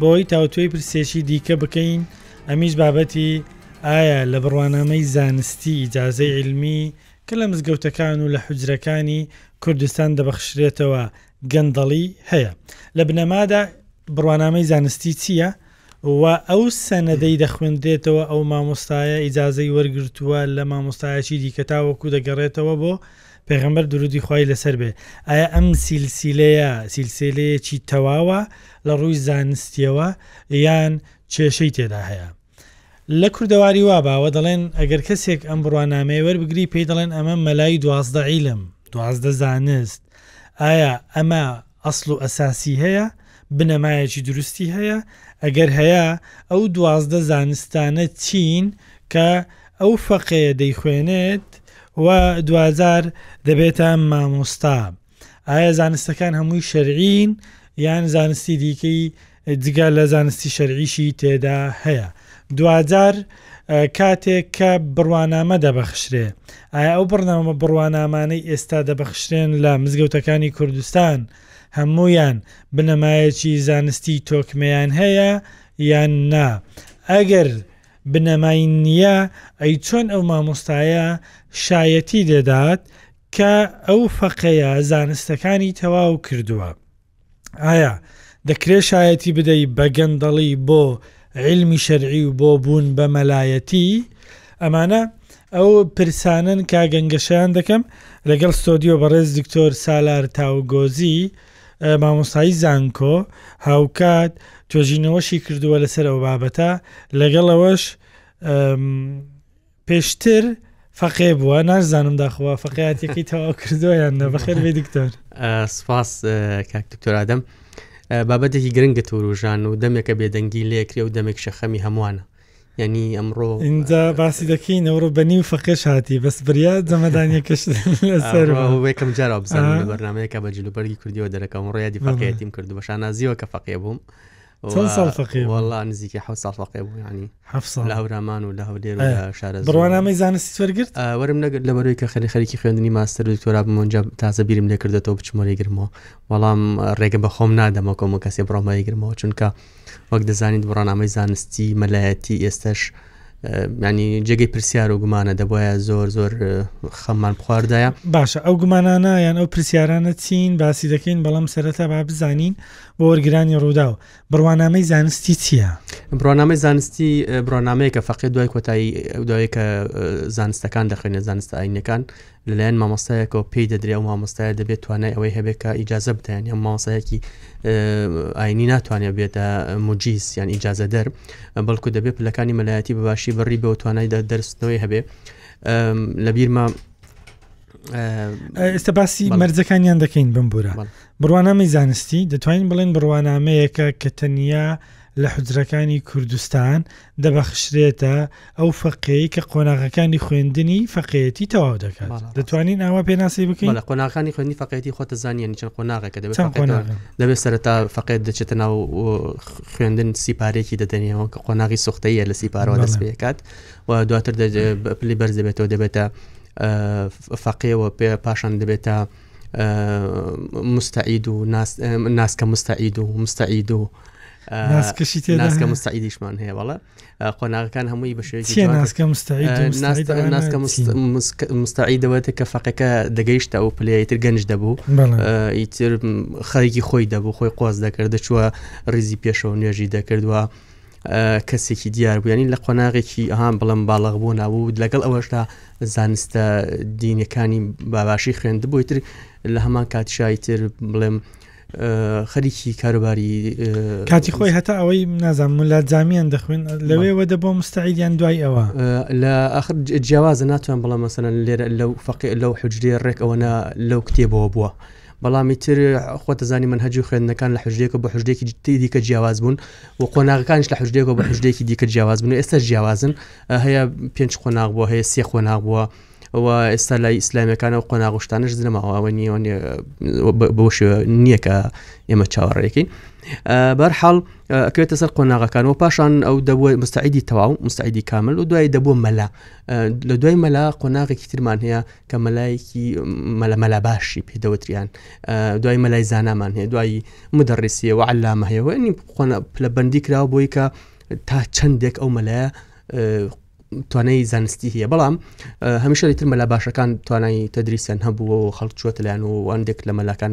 بەوەی تاوتوێی پرسێکی دیکە بکەین ئەمیش بابەتی ئایا لە بڕوانامەی زانستی ئیجازەی عیلمی کە لە مزگەوتەکان و لە حوجرەکانی کوردستان دەبەخشرێتەوە گەندەڵی هەیە لە بنەمادا بڕوانامەی زانستی چییە و ئەو سەنەدەی دەخوێندرێتەوە ئەو مامۆستایە ئیجازەی وەرگرتووە لە مامۆستایەکی دیکە تاوەکو دەگەڕێتەوە بۆ پێغەمبەر درودی خوای لەسەر بێ ئایا ئەم سیلسیلەیە سیلسیلەیەکی تەواوە لە ڕووی زانستیەوە یان کێشەی تێدا هەیە لە کوردەواری وا باوە دەڵێن ئەگەر کەسێک ئەم بڕوانامەیە وەربگری پێی دەڵێن ئەمە مەلای دوازدە عیلم دوازدە زانست ئایا ئەمە ئەسڵ و ئەساسی هەیە، بنەمایەکی دروستی هەیە، ئەگەر هەیە ئەو دوازدە زانستانە چین کە ئەو فەقێیە دەیخوێنێت و دواجار دەبێتە مامۆستا؟ ئایا زانستەکان هەمووی شەرعین یان زانستی دیکەی جگە لە زانستی شەرعیشی تێدا هەیە. دواجار کاتێک کە بڕوانامە دەبەخشرێ، ئایا ئەو بڕنامە بڕوانامانەی ئێستا دەبەخشرێن لە مزگەوتەکانی کوردستان هەموویان بنەمایەکی زانستی تۆکمەیان هەیە یان نا؟ ئەگەر بنەمای نییە، ئەی چۆن ئەو مامۆستایە شایەتی دەدات کە ئەو فەقێیە زانستەکانی تەواو کردووە؟ ئایا دەکرێ شایەتی بدەی بە گەندەڵی بۆ عیلمی شەرعی و بۆ بوون بە مەلایەتی؟ ئەمانە ئەو پرسانەن کە گەنگەشەیان دەکەم لەگەڵ ستۆدیۆ بەڕێز دکتۆر سالار تاوگۆزی مامۆستایی زانکۆ هاوکات توێژینەوەشی کردووە لەسەر ئەو بابەتە لەگەڵ ئەوەش پێشتر فەقێ بووە نازانم داخوا فەقیاتەکەی تەواو کردو یان نە بەخێر بێ دکتۆر سپاس کاک دکتۆرادەم بابەتێکی گرنگە تۆروژان و دەمێکە بێدەنگی لێکرێ و دەمێک شەخەمی هەمووانە ینی ئەمڕۆ اینجا باسی دەکەین ئەوڕۆ بەنی و فەقێش هاتی بەس بریا جەمەدانیەکەش لەسەرێکم جارا بزانە بەرنمەیەکە بە جلوبەرگی کردیەوە دەرەکەم ڕۆیادی فەقێتیم کرد بە شانازیەوە کە فەقێ بووم چەند ساڵ فەقێ بوو؟ وەڵا نزیکی حەوت ساڵ فەقێ بوو یعنی هەفت ساڵ لە هەورامان و لە هەولێر و ئە. لە شارە زوو. بڕوانامەی زانستی وەرگرت؟ ئا، وەرم نەگرت لەبەرەوەی کە خەری خەریکی خوێندنی ماستەر و دکتۆرا بووم ئەوجا تازە بیرم لێ کردێتەوە بچم وەریگرمەوە بەڵام ئە، ڕێگە بە خۆم نادەمەوە کۆمەڵ کەسێ بڕۆم وەریگرمەوە چونکە وەک دەزانیت بڕوانامەی زانستی مەلایەتی ئێستەش ئە، یعنی جێگەی پرسیار و گومانە دەبوایە زۆر زۆر ئە، خەممان بخواردایە باشە ئەو گومانانە یان ئەو پرسیارانە چین باسی دەکەین بەڵام سەرەتا با بزانین بۆ وەرگرانی ڕووداو بڕوانامەی زانستی چییە؟ بڕوانامەی زانستی بڕۆنامەیە کە فەقێ دوای کۆتایی دوای کە زانستەکان دەخوێنێت زانستە ئاینەکان لەلایەن مامۆستایەکەەوە پێی دەدرێ و مامۆستایە دەبێت توانای ئەوەی هەبێت کە ئیجازە بدەن یا مامۆسایەکی ئاینی ناتوانێت بێتە مجیز یان ئیجازە دەر بەڵکو دەبێت پلەکانی مەلایەتی بەباشی بڕی بە توانای دەرستنەوەی هەبێ لە بیرمە ئێستا باسی مەرجەکانیان دەکەین بم بورە بڕوانامەی زانستی دەتوانین بڵێن بڕوانامەیەکە کە تەنیا لە حجرەکانی کوردستان دەبەخشرێتە ئەو فەقەیە کە قۆناغەکانی خوێندنی فەقەتی تەواو دەکات دەتوانین ئاوا پێناسی بکەین لە قۆناغانی خوێنی فەقەتی خۆتە زانانی چەند قۆناغەکە دەبێت دەبێت سەرتا فەقێت دەچێتە ناو خوێندن سیپارێکی دەدەنیەوە کە قۆناغی سوختەیە لە سیپارەوە دەست پێکات و دواتر پلی بەرز دەبێتەوە دەبێتە فەقێەوە پێ پاشان دەبێتە مستعید و ناسکە مستعید و مستعید و ناسکەشی تێ ناسکە مستعیدیشمان هەیە بەڵە قۆناغەکان هەمووی بەشێکی ناسکە ناسکە مستعیدەوەێت کە فەقەکە دەگەیشتە ئەو پلەیتر گەنج دەبوو ئیتر خەرێکی خۆی دەبوو خۆی قۆز دەکرد دەچووە ریزی پێشەوە نوێژی دەکردووە کەسێکی دیار بوو ینی لە قۆناغێکی ئەهان بڵم باڵغ بوو نابوو لەگەڵ ئەوەشدا زانستە دینەکانی باباشی خوێندبووی تر لە هەمان کاتشای تر بڵێم خەریکی کاروباری کاتی خۆی هەتا ئەوەی نازان ملا جامیان دەخوێن لەوێوە دەبوو مستعیدیان دوای ئەوە لە ئاخر جیاوازە ناتوان بڵام مەسەن لێرە لەو فەقی لەو حجرێ ڕێک ئەوەنا لەو کتێبەوە بووە بەڵام ئیتر خۆ دەزانی منهجی خوێندنەکان لە حژێکە بە حژێکی دیکە جیاواز بوون و قۆناغەکانش لە حژێکەوە بە حژێکی دیکە جیاواز بوون ئێستا جیاوازن هەیە پێنج قۆناغ بووە هەیە سێ قۆناغ بووە و ئێستا لای ئیسلامەکانە و قۆناغشتانش زنەماوە نیوان بۆ شێوە نییە کە ئێمە چاوەڕێکین بەرحاڵ ئەکرێتە سەر قۆناغەکان و پاشان ئەو دەبووە مستعیدی تەواو مستعیدی کامل و دوای دەبووە مەلا لە دوای مەلا قۆناغێکی ترمان هەیە کە مەلایەکی مەلا مەلا باشی پێ دەوتریان دوای مەلای زانامان هەیە دوای مدەڕیسیە و علامە هەیە وێنی خۆنە پلە بەندی کراوە بۆی کە تا چەندێک ئەو مەلایە توانای زانستی هەیە بەڵام هەمیشە تر مەلا باشەکان توانای تەدریسیان هەبووەوە خەڵک چوەتلیان و ئەندێک لە مەلاکان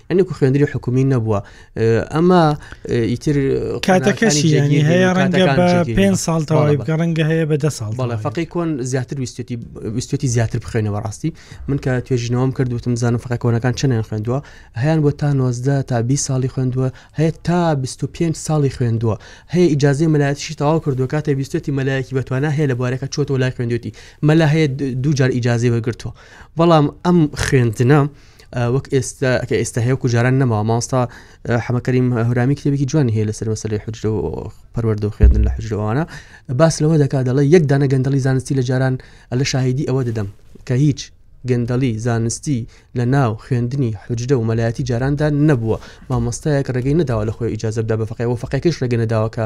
ئەنکو خوێندری حکومی نەبووە ئەمە ئیتر کاتەکەشی ینی هەیە ڕەنگە بە پێ ساڵ تەواوی بکە ڕەنگە هەیە بە دە ساڵ بەڵێ فەقی کۆن زیاتر ویستی ویستی زیاتر بخوێنەوە ڕاستی من کە توێژینەوەم کردوتم زانم فقە کۆنەکان چنیان خوێندووە هەیان بۆ تا نۆزدە تا بی ساڵی خوێندووە هەیە تا 25 ساڵی خوێندووە هەیە ئیجاازی مەلایەتشی تەواو کردو کاتە ویستی مەلایەکی بەتوانە هەیە لە بارەکە چۆتەوە لای خوێندێتی مەلا هەیە دوجار ئیجاازی وەگرتووە بەڵام ئەم خوێندنە وەک ئێستا کە ئێستا هەیە وەکو جاران نەماوە مامۆستا حەمە کەریم هەورامی کتێبێکی جوانی هەیە لەسەر مەسلەی حجرە و پەروەردە و خوێندن لە حجرەوانە باس لەوە دەکا دەڵێ یەک دانە گەندەڵی زانستی لە جاران لە شاهیدی ئەوە دەدەم کە هیچ گەندەڵی زانستی لە ناو خوێندنی حجرە و مەلایەتی جاراندا نەبووە مامۆستایەک ڕێگەی نەداوە لە خۆی ئیجازەدا بە فەقەوە فەقەکەش ڕێگە نەداوەکە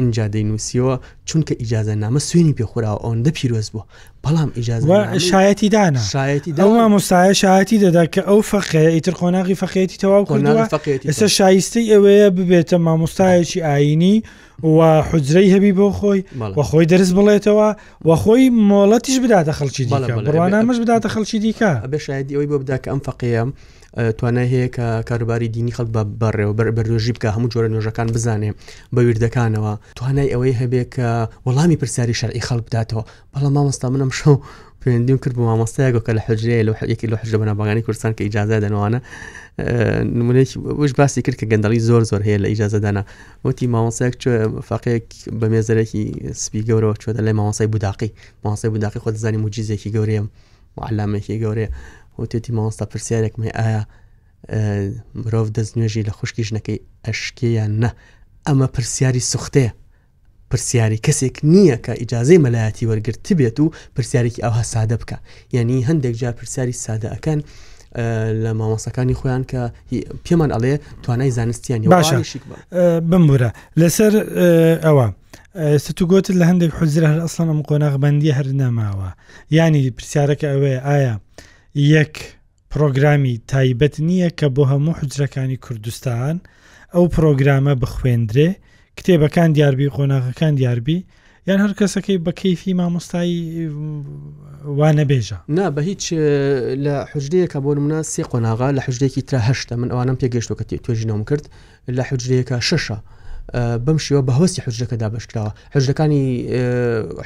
ئینجا دەینوسیەوە چونکە ئیجازە نامە سوێنی پێخوراوە ئەوەندە پیرۆز بووە بەڵام ئیجازە شایەتی دانا شایەتی داوا مستاە شایەتی دەدا کە ئەو فەقەیە ئیتر قۆناغی فەقێتی تەواو کردەوە فەقێتی ئێستا شایستەی ئەوەیە ببێتە مامۆستایەکی ئاینی و حجرەی هەبی بۆ خۆی و خۆی دەرز بڵێتەوە و خۆی مۆڵەتیش بداتە خەڵکی بڕوانامەش بداتە خەڵکی دیکە بێ شایدی ئەوەی بۆ بدا کە ئەم فەقەیە توانای هەیە کە کاروباری دینی خەڵک بە بەڕێوە بەر بەردۆژی بکە هەموو جۆرە نوێژەکان بزانێ بە وردەکانەوە توانای ئەوەی هەبێ کە وەڵامی پرسیاری شەرعی خەڵک بداتەوە بەڵام مامۆستا منم شەو پێندیم کرد بۆ مامۆستایەگە کە لە حجرەیە لە حەیەکی لە حجرە بەنابغانی کوردستان کە ئیجاازە دەنوانە نمونێک وش باسی کرد کە گەندەڵی زۆر زۆر هەیە لە ئیجاازەدانا وتی مامۆسایەک فقێک بە مێزەرێکی سپی گەورەوە چۆتە لای مامۆسای بوداقی مامۆسای بوداقی خۆ دەزانانی موجیزێکی گەورەیە عەلامەیەکی گەورەیە وتێتی مامۆستا پرسیارێکم هەیە ئایا مرۆڤ دەست نوێژی لە خوشکی ژنەکەی ئەشکێ یان نە ئەمە پرسیاری سوختەیە پرسیاری کەسێک نییە کە ئیجاازەی مەلایەتی وەرگرت بێت و پرسیارێکی ئەوها سادە بکە یعنی هەندێک جار پرسیاری سادەکان لە مامۆسەکانی خۆیان کە پێمان ئەڵێ توانای زانستیان باشە بمبورە لەسەر ئەوە ئێستا تو گۆتت لە هەندێک حوجرە هەر ئەسڵەن ئەم قۆناغ بەندیە هەر نەماوە یانی پرسیارەکە ئەوەیە ئایا یەک پرۆگرامی تایبەت نییە کە بۆ هەموو حجرەکانی کوردستان ئەو پرۆگرامە بخوێندرێ کتێبەکان دیاربی قۆناغەکان دیاربی یان هەر کەسەکەی بە کەیفی مامۆستایی وانە بێژە نا بە هیچ لە حجدەیەکە بۆ منە سێ قۆناغا لە حجدێکی ترراهشتا من ئەوانم پێگەشتۆکە توێژینەوەم کرد لە حوجرەیەکا شەشە بەم شێوە بە هەستی حجرەکە دابشکراوە حجرەکانی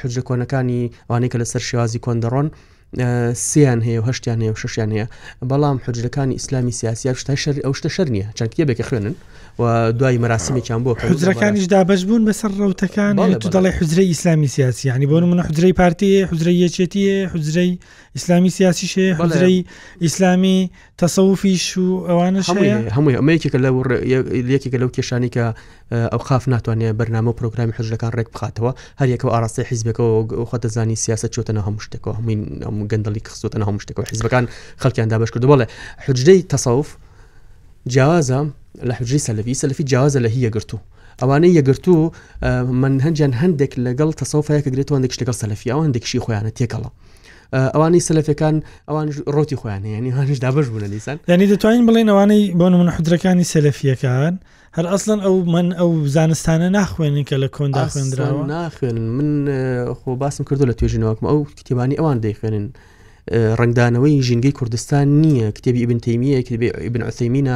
حجرە کۆنەکانی ئەوانەی کە لەسەر شێوازی کۆن دەڕۆن سیان هەیە و هەشتیان هەیە و ششیان هەیە بەڵام حجرەکانی ئیسلامی سیاسی شتا شەر ئەو شتە شەر نیە چەند کتێبێکە خوێنن و دوای مەراسیمێکیان بۆ حجرەکانیش دابش بوون بەسەر ڕوتەکان تو دەڵێ حجرەی ئیسلامی سیاسی ینی بۆ منە حجرەی پارتی حجرە یەکێتی حجرەی ئیسلامی سیاسی شێ حجرەی ئیسلامی تەسەوفیش و ئەوانەش هەمووی هەیە. هەیە هەمووی ئەمە یەکێکە لەو ڕێ- یە- یەکێکە لەو کێشانی کە اه، ئەوقاف ناتوانێت بەرنامە و پرۆگرامی حجرەکان ڕێک بخاتەوە هەر یەکەو ئاراستەی حیزبەکەەوە گ- خۆ دەزانی سیاسەت چۆتە ناو هەموو شتێکەوە هەمووی هەموو گەندەڵی خستۆتە ناو هەموو شتێکەوە حیزبەکان خەڵکیان دابەش کردو بەڵێ حجرەی تەسەوف جیاوازە لە حجرەی سەلەفی سەلەفی جیاوازە لە هی یەکگرتوو ئەوانەی یەکگرتوو اه، مەنهەجیان هەندێک لەگەڵ تەسەوف هەیە کە گرێتوان دەکشێت لەگەڵ سەلەفییەوە هەندێکشی خۆیانە تێکەڵە ئەوانی سەلەفەکان ئەوان ڕۆتی خۆیان هەیە هەنش دابش بوون دیسان ینی دەتوانین بڵێن ئەوانەی بۆ من حدرەکانی سەلەفیەکان هەر ئەسڵەن ئەو من ئەو زانستانە ناخوێنین کە لە کۆندا خوێندراوە ناخوێن من خۆ باسم کردو لە توێژینەوەکم ئەو کتێبانی ئەوان دەیخوێنن ڕنگدانەوەی ژینگەی کوردستان نییە کتێبی ئبن تەیمیە کتێبی ئبن عثەیمینە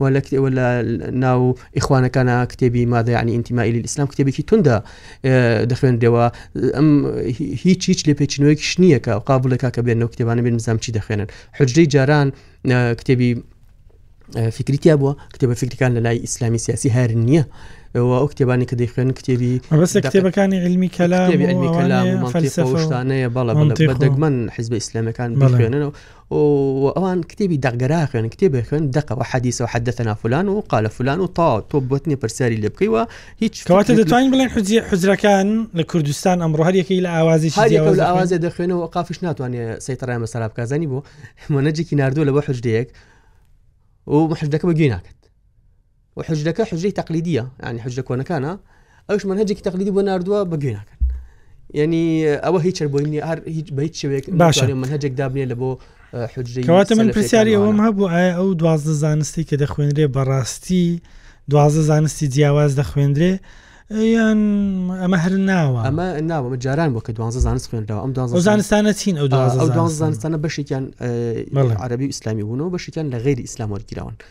و لە کتێوە لە ناو ئیخوانەکانە کتێبی مادە عنی ئینتیمای ئیسلام کتێبێکی توندا دەخوێندەوە ئەم هیچ هیچ لێ پێچنەوەیەکی شنیەکە و قابلێکا کە بێن و کتێبانە بێن نزام چی دەخوێنن حجدەی جاران کتێبی فکریتیا بووە کتێبە فکرەکان لە لای ئیسلامی سیاسی هەر نییە ئەو کتێبانی کە دەیخوێن کتێبی بەس کتێبەکانی علمی کەلام فەلسفەشتانەیە بەڵە دەگمەن حزب ئیسلامەکان بخوێنەوە و ئەوان کتێبی دەقگەرا خوێن کتێبێ خوێن دەقەوە حەدیسەوە حدثنا فلان و قال فلان و تاو تۆ بۆت نیە پرسیاری لێ بکەیوە هیچ کەواتە فکرێک لە- دەتوانین بڵێن حجی حجرەکان لە کوردستان ئەمڕۆ هەر یەکەی لە ئاوازی هەر یەکە لە ئاوازێ دەخوێنەوە قافش ناتوانێت سەیتەڕای مەسەرا بکزانی بۆ منەجێکی نردووە لە بۆ حجرەیەک و حجدەکە بە گوێ ناکەت و حجرەکە حجرەی تەقلیدیە ینی حجرە کۆنەکانە ئەوش من هەجێکی تەقلیدی بۆ نردووە بەگوێ ناکەن ینی ئەوە هیچ بۆی نیە هەر هیچ بە هیچ شوێک باش من هەجێک دابنێ لە بۆ حجرەواتە من پرسیاری ئەوم هەبوو ئایا ئەو دوازدە زانستی کە دەخوێنرێ بەڕاستی دوازدە زانستی جیاواز دەخوێنرێ یان ئەمە هەر ناوە ئەمە ناوە جاران بۆ کە دوانزە زانست خوێنەوە ئەم دوان زانستانە چین ئەو دوان زانستانە بەشێکیان عربی ئیسلامی بوون و بەشێکیان لە غیری ئیسلام وەرگراون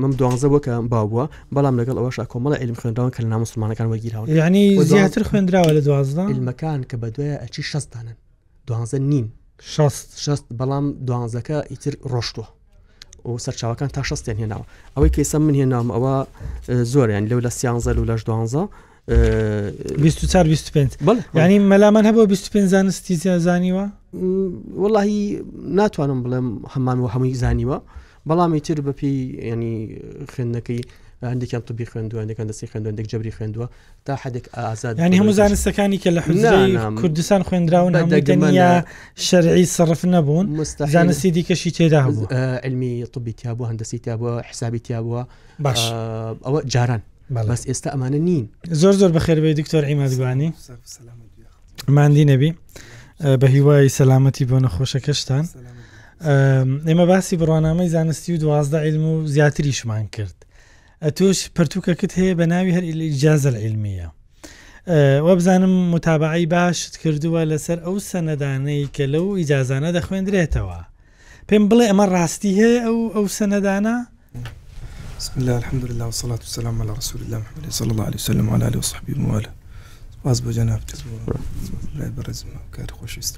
مەم دوانزە بووە کە باو بووە بەڵام لەگەڵ ئەوەشا کۆمەڵە علم خوێنراون کە لە ناموسڵمانەکان وەگیراون یعنی زیاتر خوێنراوە لە دوازدە علمەکان کە بە دوای ئەچی شەستانن دوانزە نین شەست شەست بەڵام دوانزەکە ئیتر ڕۆشتووە و سەرچاوەکان تا شەستێن هێناوە ئەوەی کەیسە من هێنام ئەوە زۆریان لەو لە سیانزە و لەش دوانزە 24 25 ینی مەلامان هەبوو 25 زانستی زیازانیوە وڵی ناتوانم بڵێم هەمان و هەمووی زانیوە بەڵامی تر بەپی ینی خوێندنەکەی هەندێکیان طبی خوێندوانەکان دەستی خوێندوەندێک جەبری خوێندووە تا حدێک ئازاد ینی هەموو زانستەکانی کە لە حزای کوردستان خوێندراون دەگەمانە شەرعی سەرف نەبوون زانستی دیکەشی تێدا علمی طبی تیا بوو هەندسی تیا بووە حسابی تیا بووە باش ئەوە جاران بەس ئێستا ئەمانە نین زۆر زۆر بەخێربێ دکتۆر عیمادگوانی مادی نەبی بە هیوای سەلامەتی بۆ نەخۆشەکەشتان ئێمە باسی بڕوانامەی زانستی و دوازدە علم و زیاتریشمان کرد ئەتۆش پرتوکەکەت هەیە بە ناوی هەر ئیجازە علمیە وە بزانم متابعی باشت کردووە لەسەر ئەو سەنەدانەی کە لەو ئیجازانە دەخوێندرێتەوە پێم بڵێ ئەمە ڕاستی هەیە ئەو ئەو سەنەدانە بسم الله الحمد لله والصلاة والسلام على رسول الله محمد صلى الله عليه وسلم وعلى آله وصحبه ومواله سپاس بۆ جەنابتە برای بەڕێزم کاری خۆشویست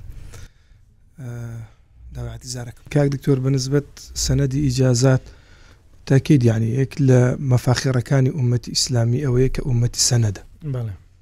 داواتی زارەکەم کاک دکتۆر بەنسبت سەنەدی ئیجازات تاکید یعنی یەک لە مەفاخێڕەکانی ئومەتی ئیسلامی ئەوەیە کە ئومەتی سەنەدە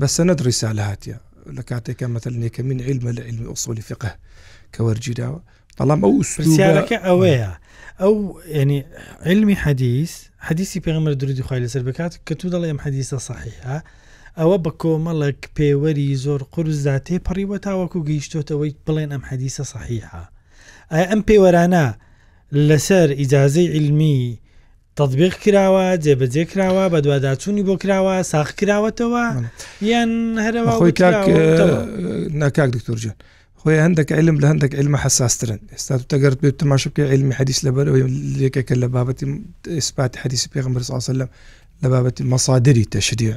بە سەنەد ڕیسالە هاتیە لە کاتێکە مەتەل نێکەمین علمە لە علمی ئۆسۆلی فقه کە وەرگیراوە بەڵام ئەو سیارەکە ئەوەیە ئەو ینی علمی حەدیس حەدیسی پێغمە درودی خخوای لەسەر بکات کە تو دەڵێ ئەم حەدیسە صحیحە ئەوە بە کۆمەڵک پێوەری زۆر قرزدا تێ پەڕیوە تاوەکو گەیشتۆتەوەی بڵێن ئەم حەدیسە صحیحە ئەم پێوەرانە لەسەر ئیجاازەی علمی تەتبیق کراوە، جێبەجێ کراوە، بەدواداچوونی بۆ کراوە، ساغ کراوەتەوە یان هەرەوە خۆی کاک ناکاک دکتۆر جان. خۆی هەندێک علم لە هەندێک علمە حساسترن ئێستا تەگەرت بێت تماش بکە علمی حەدیس لەبەر لێکەکە لە بابەتی ئیسپاتی حەدیسی پێغمبەر ساسە لەم لە بابەتی مەسادری تەشریە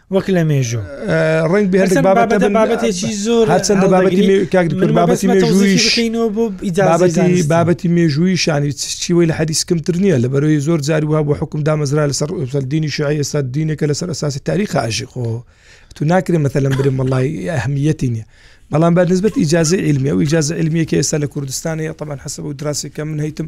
وەک لە مێژوو ڕنگ بابەتێکی زۆر هەرچەندە بابەتی مێژوویشینەوەبابەتی بابەتی مێژووی شانی چیوەی لە حەدیس کەمتر نییە لە بەرەوەی زۆر جاری وها بۆ حکم دامەزرا لەسەر دینی شعی ئێستا دینێکە لەسەر ئەساسی تاریخ عژی خۆ تو ناکرێ مەتەلم برم مەڵی ئەهمیەتی نییە بەڵام بە نسبت ئیجاازی علمی و ئیجاازە علمیەکە ئێستا لە کوردستانی تەمان حسب و دراسێکە من هیتم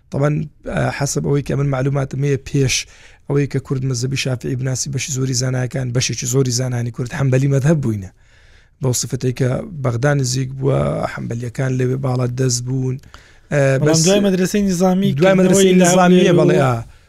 تەبەن حەسب ئەوەی کە من معلوماتم هەیە پێش ئەوەی کە کورد مەزەبی شافعی بناسی بەشی زۆری زانایەکان بەشێکی زۆری زانانی کورد حەمبەلی مەذهب بووینە بەو سفتەی کە بەغدا نزیک بووە حەمبەلیەکان لەوێ باڵا دەست بوون دوای مەدرسەی نظامی دوای مەدرسەی نظامیە بەڵێ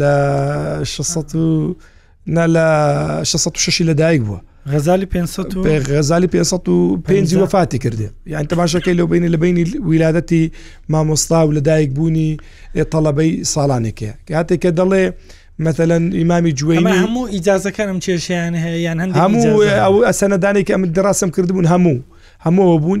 لە شەست و نا لە شەست و شەشی لەدایک بووە غەزالی پێ غەزالی پێ و پێنجی وەفاتی کردێ یان تەماشەکەی لەو بینی لە بینی ویلادەتی مامۆستا و لەدایک بوونی تەڵەبەی ساڵانێکە کاتێک کە دەڵێ مەتەلەن ئیمامی جوێنی هەموو ئیجازەکانم چێشیان هەیە یان هەموو ئەو ئەسەنەدانێک ئەم دراستم کردبوون هەموو هەمووە بوون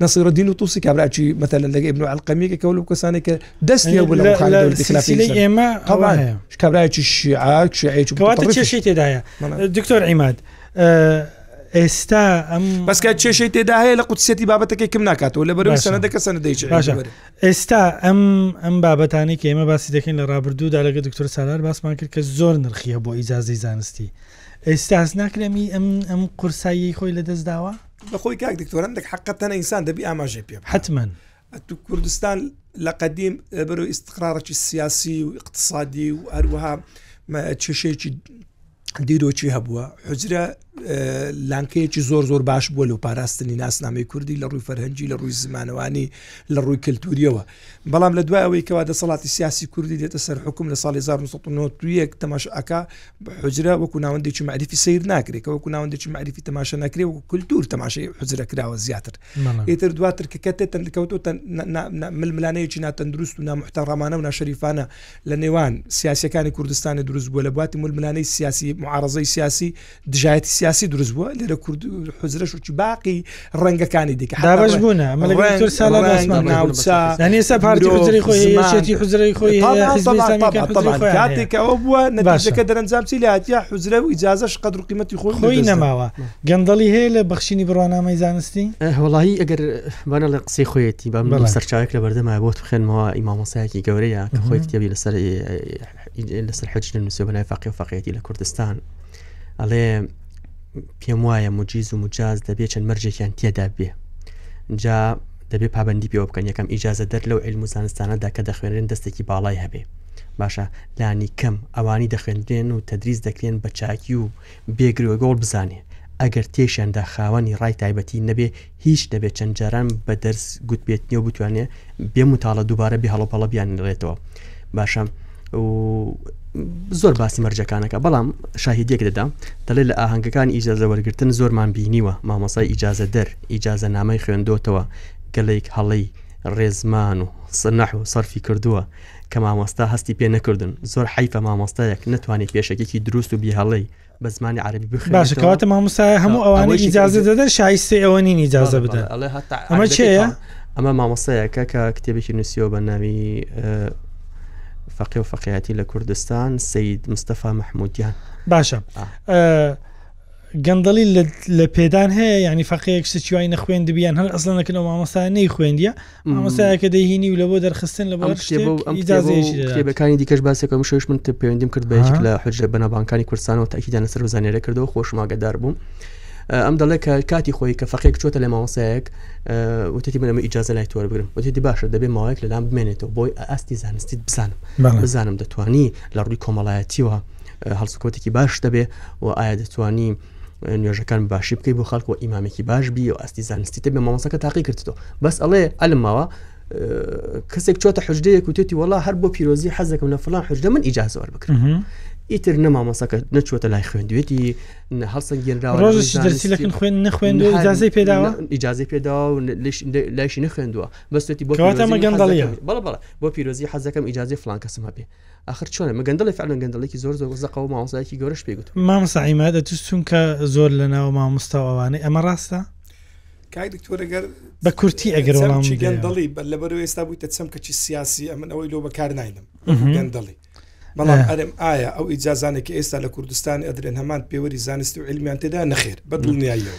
نصیرالدین و طوسی کابراکی مەتەلەن لەگە ابن عەلقەمیەکە کە لەو کەسانی کە دەستی هەبوو لە مخالفە دەوڵەتی خلافی سلسلەی ئیسلام. ئێمە ئەوە طبعا هەیە کابراکی شیعە شیعەیەکی کەواتە متطرف. کێشەی تێدایە بەڵێ. دکتۆر عیماد اه، ئێستا ئەم بەسکە کێشەی تێدا هەیە لە قوتسیەتی بابەتەکەی کم ناکاتەوە لە بەرەوەی باشە. سەنەدەکە سەنەدەیکی باشە عیبەرە. ئێستا ئەم ئەم بابەتانی کە ئێمە باسی دەکەین لە ڕابردوودا لەگە دکتۆر سالار باسمان کرد کە زۆر نرخیە بۆ ئیجازی زانستی ئێستا هەست ناکرێمی ئەم ئەم قورسایی خۆی لەدەست داوە بەخۆی کاک دکتۆر هەندێک حقە تەنە ئینسان دەبی ئاماژەی پێ حتمما ئەتو کوردستان لە قەدیم بەرو ئیسقرارەی سیاسی و اقتصادی و هەروەها کێشەیەکی دیرۆکی هەبووە حجرە لانکەیەکی زۆر زۆر باش بووە لە پاراستنی ناسنامەی کوردی لە ڕووی فەرهەنگی لە ڕووی زمانەوانی لە ڕووی کللتوریەوە بەڵام لە دوای ئەوەی کەوا دەسەڵاتی سیاسی کوردی دێتە سەر حکوم لە ساڵی 1991 تەماشاکە حجرە وەکو ناوەندێکی معریفی سیر ناکرێت کە وەکو ناوەندێکی معریفی تەماشا ناکرێ و کولتور تەماشای حجرە کراوە زیاتر ئیتر دواتر کە کە تێتەن کەوتۆتە ململانەیەکی ناتەندروست و نامحتەڕامانە و ناشەریفانە لە نێوان سیاسەکانی کوردستانی دروست بووە لە بواتی ململانەی سیاسی معارزەی سیاسی دژایەتی سیاسی دروست بووە لێرە کورد حزرش و باقی ڕەنگەکانی دیکە دابش بوون ساڵانسا پارتی خۆیشێتی حزرەی خۆی کاتێکەوە بووە نەباشەکە دەرەنجام چی لاتیا حزرە و ئیجاازش قدر قیمەتی خۆی خۆی نەماوە گەندەڵی هەیە لە بەخشینی بڕوانامەی زانستی هەڵی ئەگەر بەە لە قسەی خۆیەتی بە سەرچاوێک لە بەردەما بۆ بخێنەوە ئیمامۆسایەکی گەورەیە خۆی کتێبی لەسەر لەسەر حەج نووسێ بە نای فەقی و فەقێتی لە کوردستان ئەڵێ پێم وایە مجیز و مجاز دەبێت چەند مەرجێکیان تێدا بێ جا دەبێت پابندی پێوە بکەن یەکەم ئیجازە دەر لەو علم و زانستانەدا کە دەخوێنرێن دەستێکی باڵای هەبێ باشە لانی کەم ئەوانی دەخوێندرێن و تەدریز دەکرێن بە چاکی و بێگرۆگۆڵ بزانێ ئەگەر تێشیاندا خاوەنی ڕای تایبەتی نەبێ هیچ نەبێت چەند جاران بە دەرس گوتبێت نیێو بتوانێت بێ متاڵە دووبارە بێ هەڵۆپەڵە بیانڕێتەوە باشە زۆر باسی مەرجەکانەکە بەڵام شاهیدێک دەدام دەڵێ لە ئاهنگەکان ئیجازە وەرگتن زۆرمان بینیوە مامۆسای ئیجازە دەر ئیجازە نامەی خوێندۆتەوە گەلێک هەڵەی ڕێزمان و سنەح و سەرفی کردووە کە مامۆستا هەستی پێ نەکردن زۆر حیفە مامۆستایەک نتوانێت پێشەکێکی دروست و بیهڵەی بە زمانی عربی بخ باشە کەواتە مامۆستای هەموو ئەوانەی ئیجازە دەدەن شایستی ئەوە نین ئیجازە بدەن ئەمە چەیە ئەمە مامۆستایەکە کە کتێبێکی نووسیەوە بە ناوی فەقی و فەقیاتی لە کوردستان سید مستەفا مححمودیان باشە گەندەڵی لە پێدان هەیە ینی فەقەیەک شتیوای نەخوێن دەبیان هەر ئەسڵ نەکەن و مامۆستای نەی خوێندە مامۆستایەکە دەیهینی و لە بۆ دەرخستن لە بۆ هەر شتێک و ئەم ئیجازەیەکی دەدات. کتێبەکانی دیکەش باسێک کە مشەویش من تێ پەیوەندیم کرد بە یەکێک لە حجرە بەناوبانگەکانی کوردستانەوە تاکیدان لەسەر و زانیاری کردەوە خۆشم ئاگادار بووم. ئەم دەڵێ کە کاتی خۆی کە فەقێک چۆتە لە مامۆسایەک وتێتی من ئەمە ئیجازە لای تۆر بگرم وتێتی باشە دەبێ ماوەیەک لەلام بمێنێتەوە بۆی ئاستی زانستیت بزانم بزانم دەتوانی لە ڕووی کۆمەڵایەتیوە هەڵسوکەوتێکی باش دەبێ و ئایا دەتوانی نوێژەکان باشی بکەی بۆ خەڵک و ئیمامێکی باش بی و ئاستی زانستی تبێ مامۆسەکە تاقی کردەوە بەس ئەڵێ ئەلماوە کەسێک چۆتە حجدەیەک و توێتی وڵا هەر بۆ پیرۆزی حەزەکەم لە فلان حجدە من ئیجا زۆر بکرم ئیتر نەمامۆسەکە نەچوەتە لای خوێندوێتی هەڵسەنگێنراوەکن خوێن نخوێن ئجازی پێداوە ئجازی پێداوە لایشی نخوێندووە بەستی بۆ بەڵ بەڵ بۆ پیرۆزی حەزەکەم ئجازی فلان کەسم هەبێ ئاخر چۆنە مە گەندڵی فعلەن گەندڵێکی زۆر زۆر زەقەوە مامۆستایەکی گەورەش پێی گوتم مامۆستا عیماد ئەتووش چونکە زۆر لەناو مامۆستا و ئەوانەی ئەمە ڕاستە؟ کاک دکتۆر ئەگەر بە کورتی ئەگەر وەڵام چی بدەیەوە. گەندەڵی بە لەبەرو ئێستا بوویتە چەمکەکی سیاسی ئەمن ئەوەی لۆ بەکار ناینم وەکو گەندەڵی بەڵام ئە. ئەرم ئایا ئەو ئیجازانێکی ئێستا لە کوردستان ئەدرێن هەمان پێوەری زانستی و علمیان تێدا نەخێر بە دڵنیاییەوە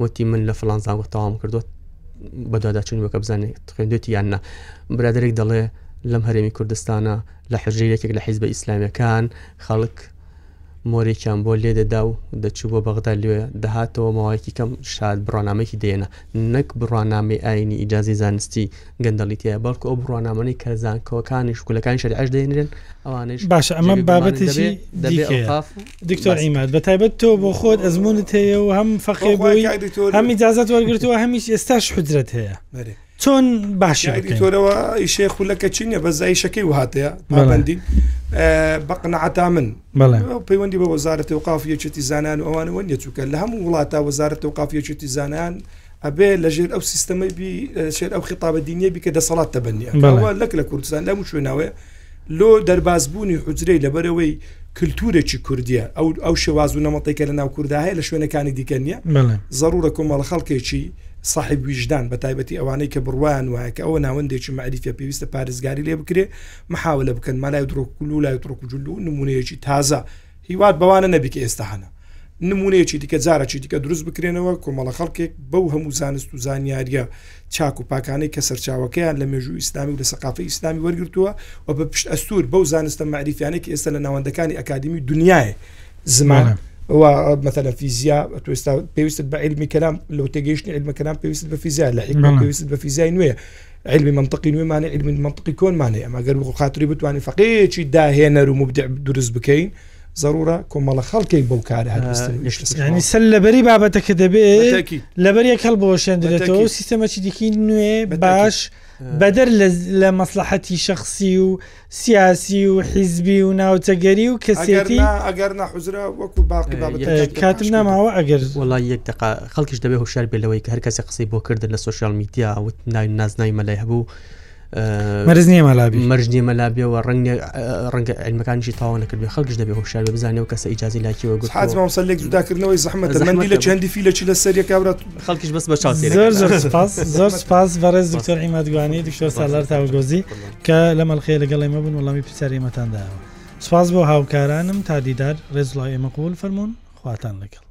وتی من لە فلان زانگۆ تەواوم کردو بە دواداچوون وەکە بزانێت خوێندێتی یاننا برادێک دەڵێ لەم هەرێمی کوردستانە لە حەژەیەکێک لە حیزبە ئیسلامیەکان خەڵک مۆرێکیان بۆ لێ دەدا و دەچوو بۆ بەغدا لێ دەهاتەوە ماوەیەکی کەم شاد بڕوانامەێکی دێنە نەک بڕوانامەی ئاینی ئیجازی زانستی گەندەڵیتە بەڵکو ئەو بڕوانامەی کە زانکەوەکانی شکولەکانی شەرعش دێنرێن ئەوانش باش ئەمە بابەتێکی دەبێ دکتۆر عیماد بە تایبەت تۆ بۆ خۆت ئەزمونت هەیە و هەم فەقێ بۆی هەمی جازت وەرگتووە هەمیش ئێستاش حجرت هەیە چۆن باشیتۆرەوە ئیشێ خولەکە چینە بە زایشەکەی وهاتەیە مابندی بەقنەعتا من پەیوەندی بە وەزارەتی و قافیەچێتی زانان و ئەوانەوە نیە چووکە لە هەموو وڵاتە وەزارەت و قافیەچێتی زانان ئەبێ لەژێر ئەو سیستەمەی شێر ئەو خطابە دینیە بیکە دەسەڵات تەبنیە لەک لە کوردستان لەمو شوێناوێ لۆ دەربازبوونی حوجرەی لەبەرئەوەی کلتورێکی کوردیە ئەو ئەو شێواز و نەمەتەی کە لە ناو کوردا هەیە لە شوێنەکانی دیکە نییە زەرورە کۆمەڵە خەڵکێکی صاحب ویژدان بە تایبەتی ئەوانەی کە بڕوایان وایە کە ئەوە ناوەندێکی مەعریفە پێویستە پارێزگاری لێ بکرێ محاولە بکەن مالای دڕۆکلو لای تڕۆکجلو نمونەیەکی تازە هیوات بەوانە نەبی کە ئێستا هەنە نمونەیەکی دیکە جارەکی دیکە دروست بکرێنەوە کۆمەڵە خەڵکێک بەو هەموو زانست و زانیاریە چاک و پاکانەی کە سەرچاوەکەیان لە مێژوو ئیسلامی و لە سەقافی ئیسلامی وەرگتووە و بە پشت ئەستور بەو زانستە معریفیانێک ئێستا لە ناوەندەکانی ئەکادمی دنیای زمان مثللا فیزیا توێستا پێویست بە علمی کەلام لەو تێگەیشتنی علمەکەلام پێویست بە فیزیا لە حکمە پێویست بە فیزای نوێ عیلمی مەنتقی نوێمانە عیلمی مەنتقی کۆنمانێ ئەمە گەر بۆ خاتری بتوانین فەقەیەکی داهێنەر و مبدع دروست بکەین ضرورە کۆمەڵە خەڵکێک بەو کارە هەستنی سەر لەبەری بابەتە کە دەبێت لەبەر یەک هەڵ بۆشێندرێتەوە سیستەمەکی دیکی نوێ باش بەدەر لە مەسلحەتی شخصی و سیاسی و حیزبی و ناوچەگەری و کەسێتی ئەگەر نا حزرە وەکو باقی بابەت کاتم ناماوە ئەگەر وڵی یەک دق خەڵکیش دەبێ هوشار بێ لەوەی کە هەر کەسە قسەی بۆ کردن لە سوسیال میدیا وت ناوی نازناوی مەلای هەبوو مەرز نیە مەلابی مەرج نیە مەلابیەوە ڕنگ ڕەنگە علمەکانیشی تاوا نەکردێ خەڵکش دەبێ هۆشار بزانێ و کەسە ئیجازی لاکیەوە گوت حاجمامسە لێک جوداکردنەوەی زەحمە زەمەندی لە چەندی فی لە چی لە سەریە کابرات خەڵکیش بەس بە چاو زۆر زۆر سپاس زۆر سپاس بەڕێز دکتۆر عیمادگوانی دکتۆر سالار تاوگۆزی کە لەم ئەڵقەیە لەگەڵ ئێمە بوون وەڵامی پرسیاری ئێمەتان دایەوە سوپاس بۆ هاوکارانم تا دیدار ڕێز وڵاو ئێمە قوبول فەرمونون خواتان لەگەڵ